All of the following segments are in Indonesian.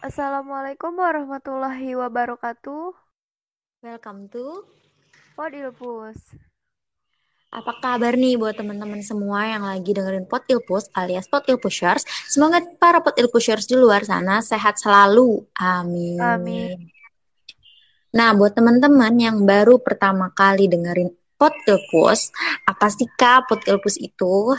Assalamualaikum warahmatullahi wabarakatuh. Welcome to Podilpus. Apa kabar nih buat teman-teman semua yang lagi dengerin Pot Ilpus alias Pot Ilpushers? Semoga para Pot Ilpushers di luar sana sehat selalu. Amin. Amin. Nah, buat teman-teman yang baru pertama kali dengerin Pot Ilpus, apa sih Kak Pot Ilpus itu?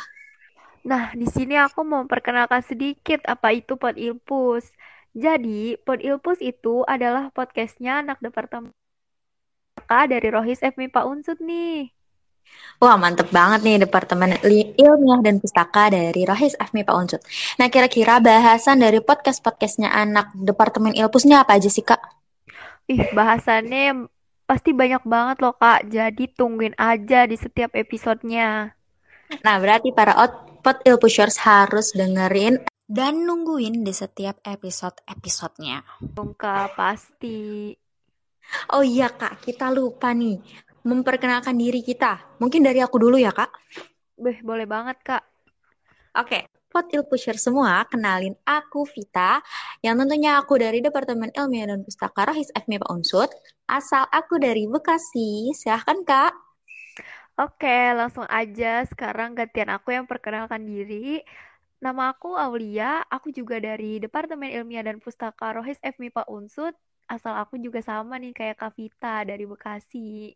Nah, di sini aku mau memperkenalkan sedikit apa itu Pod Ilpus. Jadi, Pod Ilpus itu adalah podcastnya anak departemen dari Rohis FMI Pak Unsut nih. Wah, mantep banget nih Departemen Ilmiah dan Pustaka dari Rohis FMI Pak Unsut. Nah, kira-kira bahasan dari podcast-podcastnya anak Departemen Ilpusnya apa aja sih, Kak? Ih, bahasannya pasti banyak banget loh, Kak. Jadi tungguin aja di setiap episodenya. Nah, berarti para Pot Ilpushers harus dengerin dan nungguin di setiap episode-episodenya. Kak, pasti. Oh iya, Kak. Kita lupa nih memperkenalkan diri kita. Mungkin dari aku dulu ya, Kak. Beh, boleh banget, Kak. Oke. Pot Ilpusher semua, kenalin aku Vita, yang tentunya aku dari Departemen Ilmiah dan Pustaka Rahis FMI Pak Unsut, asal aku dari Bekasi. Silahkan, Kak. Oke, langsung aja. Sekarang gantian aku yang perkenalkan diri. Nama aku Aulia, aku juga dari Departemen Ilmiah dan Pustaka Rohis FMI Pak Unsut. Asal aku juga sama nih kayak Kak Vita dari Bekasi.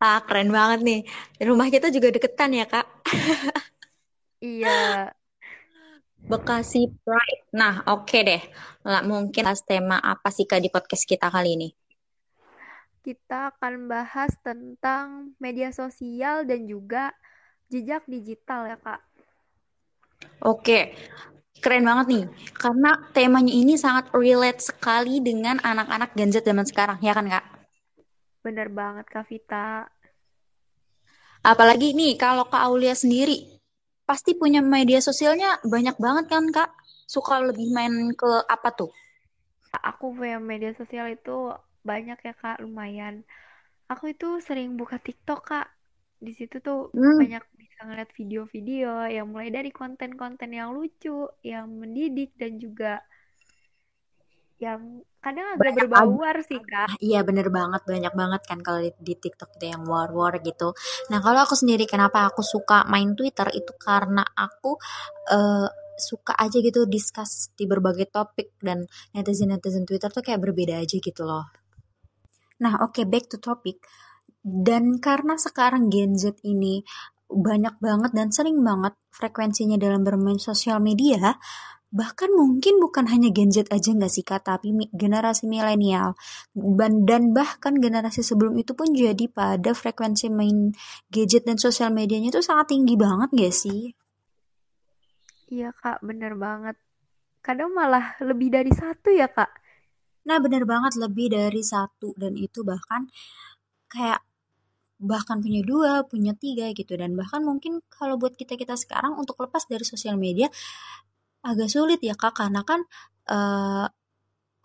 Ah, keren banget nih. Rumah kita juga deketan ya, Kak? Iya. Bekasi Pride. Nah, oke okay deh. Lah, mungkin tema apa sih Kak di podcast kita kali ini? Kita akan bahas tentang media sosial dan juga jejak digital ya, Kak. Oke. Keren banget nih. Karena temanya ini sangat relate sekali dengan anak-anak Gen Z zaman sekarang, ya kan, Kak? Bener banget, Kak Vita. Apalagi nih, kalau Kak Aulia sendiri, pasti punya media sosialnya banyak banget kan, Kak? Suka lebih main ke apa tuh? Aku punya media sosial itu banyak ya, Kak, lumayan. Aku itu sering buka TikTok, Kak. Di situ tuh Hmm. banyak bisa ngeliat video-video yang mulai dari konten-konten yang lucu, yang mendidik, dan juga yang kadang agak Banyak berbauar sih, Kak. Iya bener banget, banyak banget kan kalau di, di TikTok itu yang war-war gitu. Nah kalau aku sendiri kenapa aku suka main Twitter itu karena aku eh, suka aja gitu discuss di berbagai topik dan netizen-netizen Twitter tuh kayak berbeda aja gitu loh. Nah oke back to topic. Dan karena sekarang Gen Z ini banyak banget dan sering banget frekuensinya dalam bermain sosial media, bahkan mungkin bukan hanya Gen Z aja nggak sih kak, tapi generasi milenial dan bahkan generasi sebelum itu pun jadi pada frekuensi main gadget dan sosial medianya itu sangat tinggi banget gak sih? Iya, Kak, bener banget. Kadang malah lebih dari satu ya, Kak. Nah bener banget lebih dari satu dan itu bahkan kayak bahkan punya dua, punya tiga gitu dan bahkan mungkin kalau buat kita kita sekarang untuk lepas dari sosial media agak sulit ya kak karena kan eh,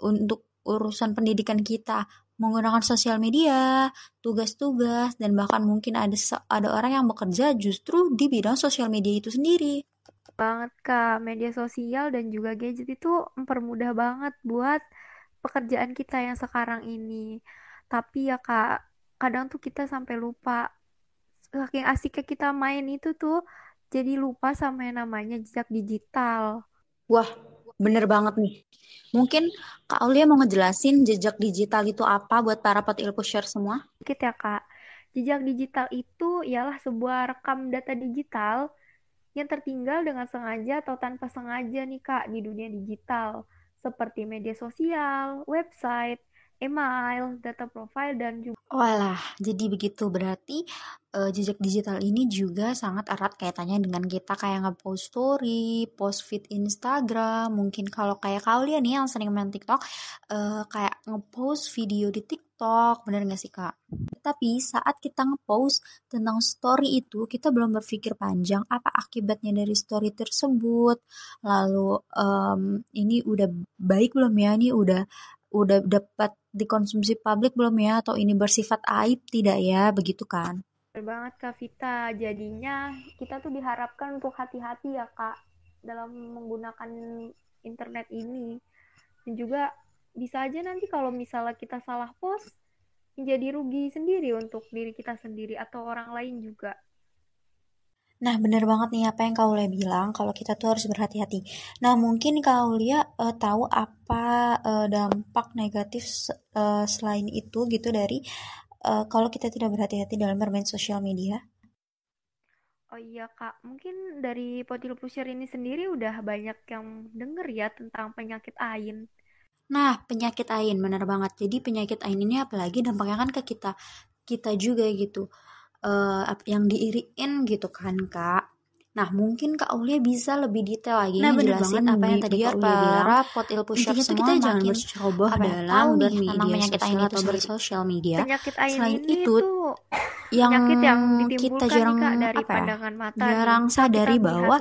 untuk urusan pendidikan kita menggunakan sosial media, tugas-tugas dan bahkan mungkin ada ada orang yang bekerja justru di bidang sosial media itu sendiri. Banget, Kak. Media sosial dan juga gadget itu mempermudah banget buat pekerjaan kita yang sekarang ini. Tapi ya, Kak, kadang tuh kita sampai lupa. Saking asiknya kita main itu tuh, jadi lupa sama yang namanya jejak digital. Wah, bener banget nih. Mungkin Kak Aulia mau ngejelasin jejak digital itu apa buat para pot share semua? Sedikit ya, Kak. Jejak digital itu ialah sebuah rekam data digital yang tertinggal dengan sengaja atau tanpa sengaja nih, Kak, di dunia digital. Seperti media sosial, website, email, data profile, dan juga Walah, jadi begitu. Berarti eh, jejak digital ini juga sangat erat kaitannya dengan kita kayak nge-post story, post feed Instagram, mungkin kalau kayak kalian nih yang sering main TikTok, eh, kayak nge-post video di TikTok, bener gak sih kak? Tapi saat kita nge-post tentang story itu, kita belum berpikir panjang apa akibatnya dari story tersebut, lalu em, ini udah baik belum ya, ini udah udah dapat dikonsumsi publik belum ya atau ini bersifat aib tidak ya begitu kan Bener banget Kak Vita. Jadinya kita tuh diharapkan untuk hati-hati ya Kak dalam menggunakan internet ini. dan juga bisa aja nanti kalau misalnya kita salah post menjadi rugi sendiri untuk diri kita sendiri atau orang lain juga Nah, bener banget nih apa yang Kaulia bilang kalau kita tuh harus berhati-hati. Nah, mungkin Kaulia uh, tahu apa uh, dampak negatif uh, selain itu gitu dari uh, kalau kita tidak berhati-hati dalam bermain sosial media. Oh iya kak, mungkin dari Potil Pusher ini sendiri udah banyak yang denger ya tentang penyakit AIN. Nah, penyakit AIN bener banget. Jadi penyakit AIN ini apalagi dampaknya kan ke kita kita juga gitu uh, yang diiriin gitu kan kak. Nah, mungkin Kak Aulia bisa lebih detail lagi. Nah, jelasin apa yang tadi Kak Aulia bilang. potil pusher semua kita jangan bercoba dalam bermedia AIN atau bersosial media. Penyakit AIN Selain ini itu, yang, yang kita jarang nih, Kak, dari apa ya, mata jarang sadari bahwa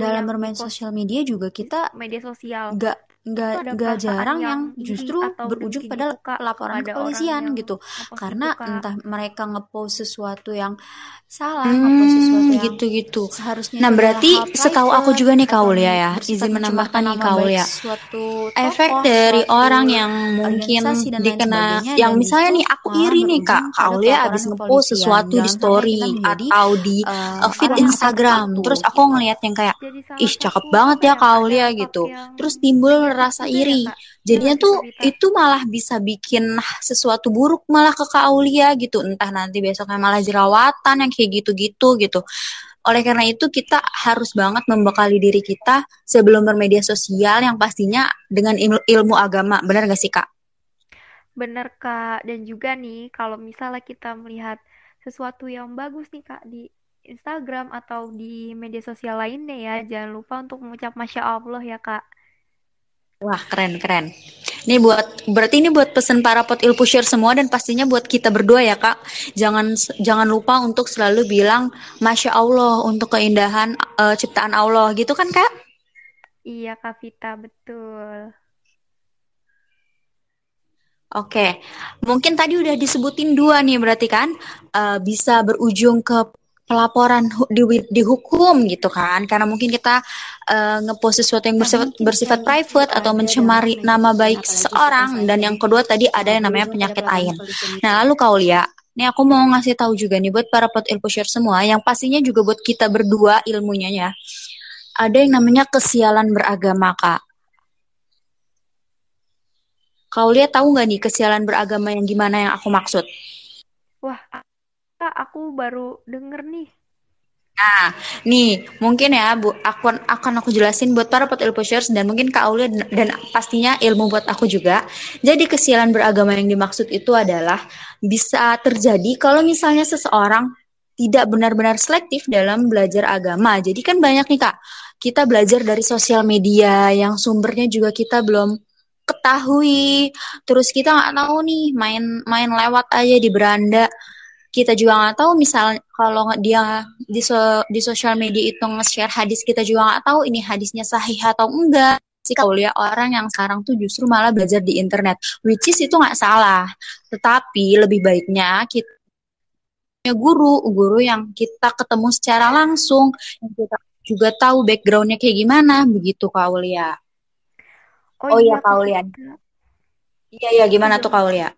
dalam bermain sosial media juga kita media sosial. gak nggak nggak jarang yang, justru berujung pada laporan ke kepolisian gitu. karena entah mereka ngepost sesuatu yang salah hmm, ngepost sesuatu yang gitu gitu seharusnya nah berarti setahu aku juga nih Kaulia ya izin menambahkan nih Kaulia efek dari orang yang mungkin dikena yang misalnya nih aku iri nih kak. Kaulia abis ngepost sesuatu di story atau di uh, feed Instagram. terus aku ngeliat yang kayak ih cakep banget ya Kaulia gitu. terus timbul rasa iri. Jadinya tuh itu malah bisa bikin sesuatu buruk malah ke Kak Aulia gitu. Entah nanti besoknya malah jerawatan yang kayak gitu-gitu gitu. Oleh karena itu kita harus banget membekali diri kita sebelum bermedia sosial yang pastinya dengan ilmu, ilmu agama. Benar gak sih Kak? Bener Kak. Dan juga nih kalau misalnya kita melihat sesuatu yang bagus nih Kak di Instagram atau di media sosial lainnya ya, jangan lupa untuk mengucap Masya Allah ya Kak. Wah, keren keren. Ini buat berarti ini buat pesan para pot il pusher semua dan pastinya buat kita berdua ya, Kak. Jangan jangan lupa untuk selalu bilang Masya Allah untuk keindahan uh, ciptaan Allah gitu kan, Kak? Iya, Kak Vita, betul. Oke, mungkin tadi udah disebutin dua nih berarti kan uh, bisa berujung ke pelaporan di, dihukum gitu kan karena mungkin kita uh, ngepost sesuatu yang bersifat, bersifat private atau mencemari nama baik seseorang dan yang kedua tadi ada yang namanya penyakit ain. Nah lalu kau lihat Nih aku mau ngasih tahu juga nih buat para pot ilmu semua yang pastinya juga buat kita berdua ilmunya ya. Ada yang namanya kesialan beragama kak. Kau lihat tahu nggak nih kesialan beragama yang gimana yang aku maksud? Wah, Kak, aku baru denger nih. Nah, nih mungkin ya Bu, aku akan aku jelasin buat para pot pushers dan mungkin Kak Aulia dan pastinya ilmu buat aku juga. Jadi kesialan beragama yang dimaksud itu adalah bisa terjadi kalau misalnya seseorang tidak benar-benar selektif dalam belajar agama. Jadi kan banyak nih Kak, kita belajar dari sosial media yang sumbernya juga kita belum ketahui. Terus kita nggak tahu nih main main lewat aja di beranda kita juga nggak tahu misal kalau dia di so, di sosial media itu nge-share hadis kita juga nggak tahu ini hadisnya sahih atau enggak. Sih kalau lihat orang yang sekarang tuh justru malah belajar di internet which is itu nggak salah. Tetapi lebih baiknya kita punya guru guru yang kita ketemu secara langsung yang kita juga tahu backgroundnya kayak gimana begitu Kaulia. Oh, oh iya, iya Kaulia. Iya iya gimana tuh Kaulia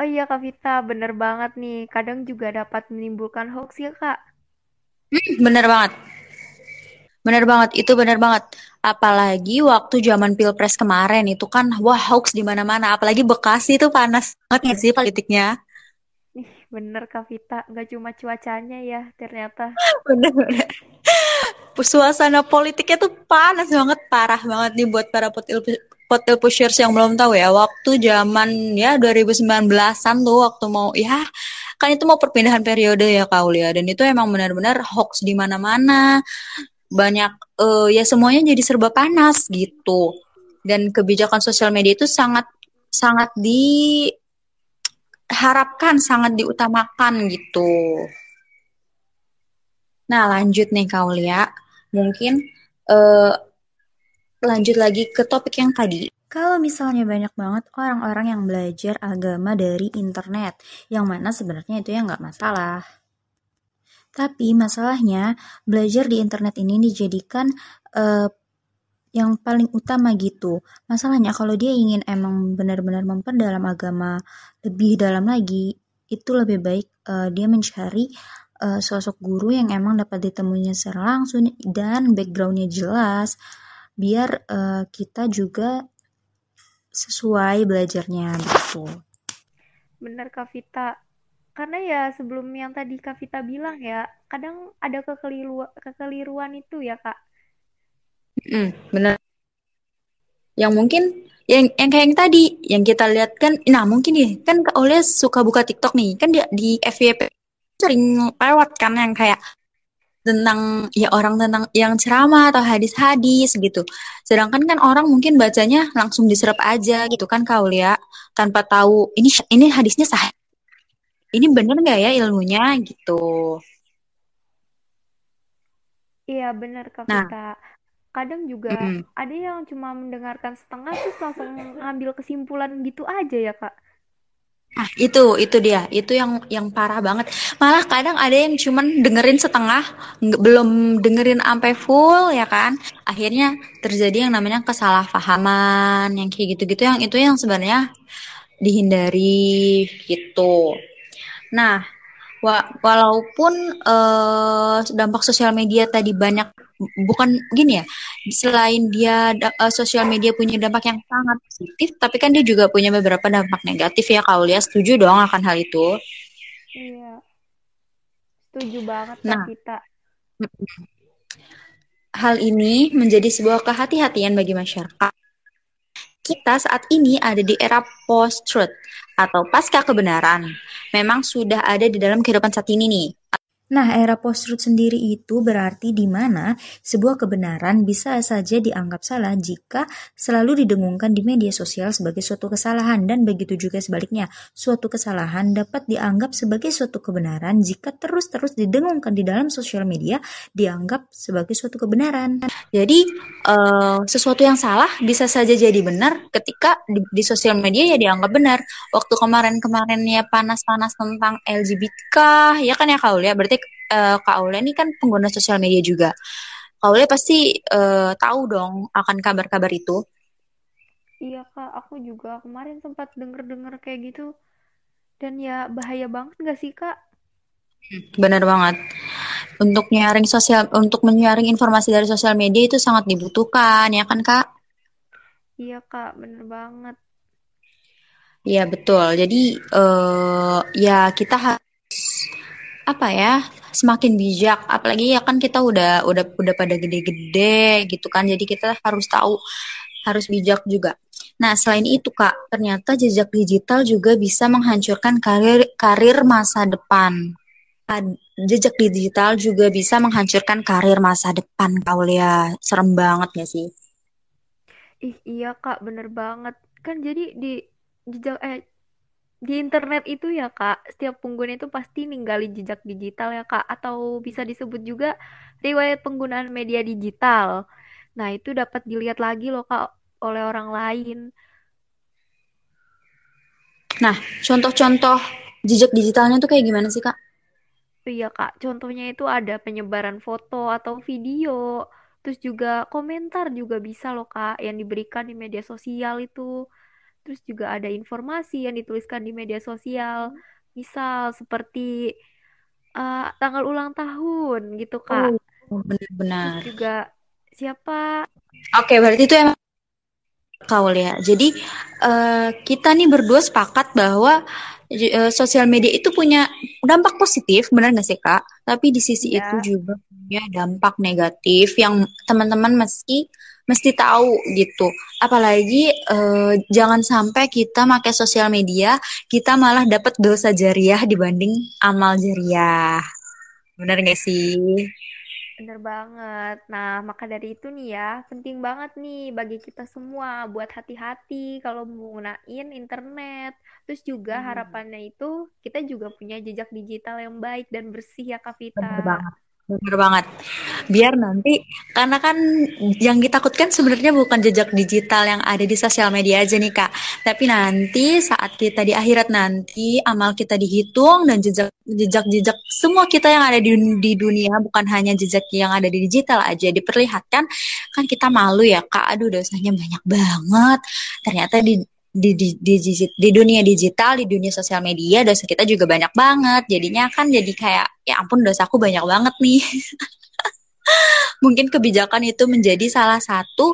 Oh iya Kak Vita, bener banget nih. Kadang juga dapat menimbulkan hoax ya Kak. Hmm, bener banget. Bener banget, itu bener banget. Apalagi waktu zaman pilpres kemarin itu kan wah hoax di mana-mana. Apalagi Bekasi itu panas banget sih politiknya. Ih, bener Kak Vita, nggak cuma cuacanya ya ternyata. Bener-bener. Suasana politiknya tuh panas banget, parah banget nih buat para Hotel Pushers yang belum tahu ya, waktu zaman ya 2019-an tuh waktu mau ya kan itu mau perpindahan periode ya Kaulia dan itu emang benar-benar hoax di mana-mana. Banyak uh, ya semuanya jadi serba panas gitu. Dan kebijakan sosial media itu sangat sangat diharapkan, sangat diutamakan gitu. Nah, lanjut nih Kaulia. Mungkin uh, lanjut lagi ke topik yang tadi. Kalau misalnya banyak banget orang-orang yang belajar agama dari internet, yang mana sebenarnya itu ya nggak masalah. Tapi masalahnya belajar di internet ini dijadikan uh, yang paling utama gitu. Masalahnya kalau dia ingin emang benar-benar memperdalam agama lebih dalam lagi, itu lebih baik uh, dia mencari uh, sosok guru yang emang dapat ditemuinya secara langsung dan backgroundnya jelas, biar uh, kita juga sesuai belajarnya gitu. Bener Kak Vita. Karena ya sebelum yang tadi Kak Vita bilang ya, kadang ada kekeliruan, kekeliruan itu ya Kak Hmm, benar. Yang mungkin yang yang kayak yang tadi yang kita lihat kan nah mungkin nih kan Kak Oleh suka buka TikTok nih kan dia di FYP sering lewat kan yang kayak tentang ya orang tentang yang ceramah atau hadis-hadis gitu. Sedangkan kan orang mungkin bacanya langsung diserap aja gitu kan Kak Aulia tanpa tahu ini ini hadisnya sah. Ini bener nggak ya ilmunya gitu. Iya bener Kak nah, Vita kadang juga mm. ada yang cuma mendengarkan setengah terus langsung ngambil kesimpulan gitu aja ya kak Nah, itu itu dia, itu yang yang parah banget. Malah kadang ada yang cuman dengerin setengah, belum dengerin sampai full ya kan. Akhirnya terjadi yang namanya kesalahpahaman, yang kayak gitu-gitu yang itu yang sebenarnya dihindari gitu. Nah, wa walaupun uh, dampak sosial media tadi banyak bukan gini ya selain dia uh, sosial media punya dampak yang sangat positif tapi kan dia juga punya beberapa dampak negatif ya Kaulia setuju dong akan hal itu? Iya. Setuju banget nah. Kita hal ini menjadi sebuah kehati-hatian bagi masyarakat. Kita saat ini ada di era post-truth atau pasca kebenaran. Memang sudah ada di dalam kehidupan saat ini nih. Nah, era post-truth sendiri itu berarti di mana sebuah kebenaran bisa saja dianggap salah jika selalu didengungkan di media sosial sebagai suatu kesalahan dan begitu juga sebaliknya. Suatu kesalahan dapat dianggap sebagai suatu kebenaran jika terus-terus didengungkan di dalam sosial media dianggap sebagai suatu kebenaran. Jadi, uh, sesuatu yang salah bisa saja jadi benar ketika di, di sosial media ya dianggap benar. Waktu kemarin-kemarin ya panas-panas tentang LGBT, ya kan ya Kaul ya, berarti uh, Kak Aule ini kan pengguna sosial media juga. Kak Aule pasti uh, tahu dong akan kabar-kabar itu. Iya Kak, aku juga kemarin sempat denger-denger kayak gitu. Dan ya bahaya banget gak sih Kak? Benar banget. Untuk nyaring sosial, untuk menyaring informasi dari sosial media itu sangat dibutuhkan, ya kan Kak? Iya Kak, bener banget. Iya betul. Jadi uh, ya kita harus apa ya semakin bijak. Apalagi ya kan kita udah udah udah pada gede-gede gitu kan. Jadi kita harus tahu harus bijak juga. Nah selain itu kak ternyata jejak digital juga bisa menghancurkan karir karir masa depan. Jejak digital juga bisa menghancurkan karir masa depan Kaulia serem banget ya sih? Ih iya kak. Bener banget. Kan jadi di jejak eh di internet itu ya kak, setiap pengguna itu pasti ninggalin jejak digital ya kak, atau bisa disebut juga riwayat penggunaan media digital. Nah itu dapat dilihat lagi loh kak oleh orang lain. Nah contoh-contoh jejak digitalnya tuh kayak gimana sih kak? Iya kak, contohnya itu ada penyebaran foto atau video, terus juga komentar juga bisa loh kak yang diberikan di media sosial itu terus juga ada informasi yang dituliskan di media sosial. Misal seperti uh, tanggal ulang tahun gitu kak. Oh, benar-benar. Juga siapa? Oke berarti itu emang kau ya. Jadi uh, kita nih berdua sepakat bahwa uh, sosial media itu punya dampak positif benar nggak sih kak? Tapi di sisi ya. itu juga punya dampak negatif yang teman-teman meski mesti tahu gitu. Apalagi uh, jangan sampai kita pakai sosial media kita malah dapat dosa jariah dibanding amal jariah. Benar gak sih? Bener banget. Nah, maka dari itu nih ya, penting banget nih bagi kita semua buat hati-hati kalau menggunakan internet. Terus juga hmm. harapannya itu kita juga punya jejak digital yang baik dan bersih ya Kak Vita. Bener banget Bener banget. Biar nanti, karena kan yang ditakutkan sebenarnya bukan jejak digital yang ada di sosial media aja nih Kak. Tapi nanti saat kita di akhirat nanti, amal kita dihitung dan jejak jejak-jejak semua kita yang ada di, di dunia, bukan hanya jejak yang ada di digital aja diperlihatkan, kan kita malu ya Kak. Aduh dosanya banyak banget. Ternyata di di, di, di, di dunia digital, di dunia sosial media, dosa kita juga banyak banget. Jadinya kan jadi kayak, ya ampun dosaku banyak banget nih. Mungkin kebijakan itu menjadi salah satu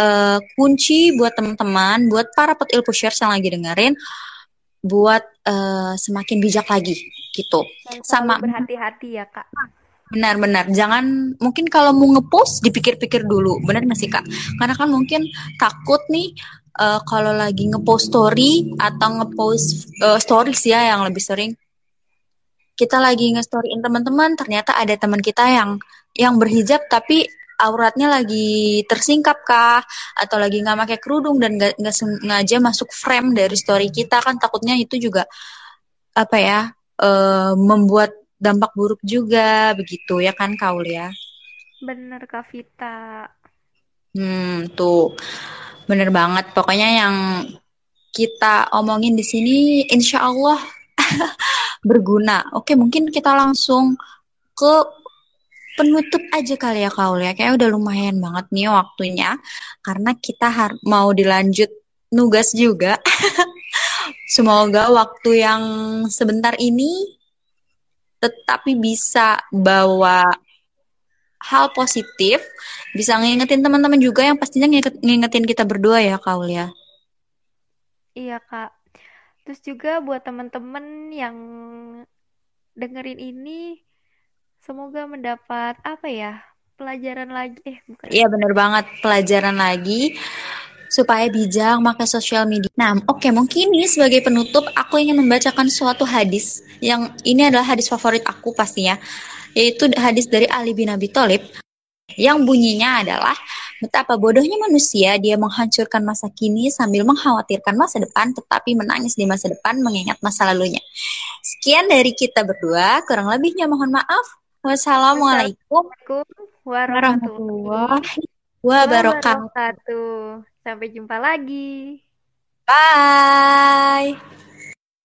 uh, kunci buat teman-teman, buat para petil pushers yang lagi dengerin, buat uh, semakin bijak lagi gitu. Sama berhati-hati ya kak. Benar-benar, jangan mungkin kalau mau ngepost dipikir-pikir dulu, benar nggak sih kak? Karena kan mungkin takut nih uh, kalau lagi ngepost story atau ngepost uh, stories ya yang lebih sering. Kita lagi nge-storyin teman-teman ternyata ada teman kita yang yang berhijab tapi auratnya lagi tersingkap kah? Atau lagi nggak pakai kerudung dan nggak sengaja masuk frame dari story kita kan? Takutnya itu juga apa ya uh, membuat dampak buruk juga begitu ya kan Kaul ya? Bener Kak Vita. Hmm tuh Bener banget. Pokoknya yang kita omongin di sini insya Allah berguna. Oke, mungkin kita langsung ke penutup aja kali ya Kaul ya. Kayak udah lumayan banget nih waktunya. Karena kita mau dilanjut nugas juga. Semoga waktu yang sebentar ini tetapi bisa bawa hal positif bisa ngingetin teman-teman juga yang pastinya ngingetin kita berdua ya Kaul ya. Iya Kak. Terus juga buat teman-teman yang dengerin ini semoga mendapat apa ya pelajaran lagi eh bukan iya bener banget pelajaran lagi supaya bijak maka sosial media. Nah, oke okay, mungkin ini sebagai penutup aku ingin membacakan suatu hadis yang ini adalah hadis favorit aku pastinya, yaitu hadis dari Ali bin Abi Thalib yang bunyinya adalah betapa bodohnya manusia dia menghancurkan masa kini sambil mengkhawatirkan masa depan tetapi menangis di masa depan mengingat masa lalunya. Sekian dari kita berdua, kurang lebihnya mohon maaf. Wassalamualaikum warahmatullahi wabarakatuh. Sampai jumpa lagi. Bye.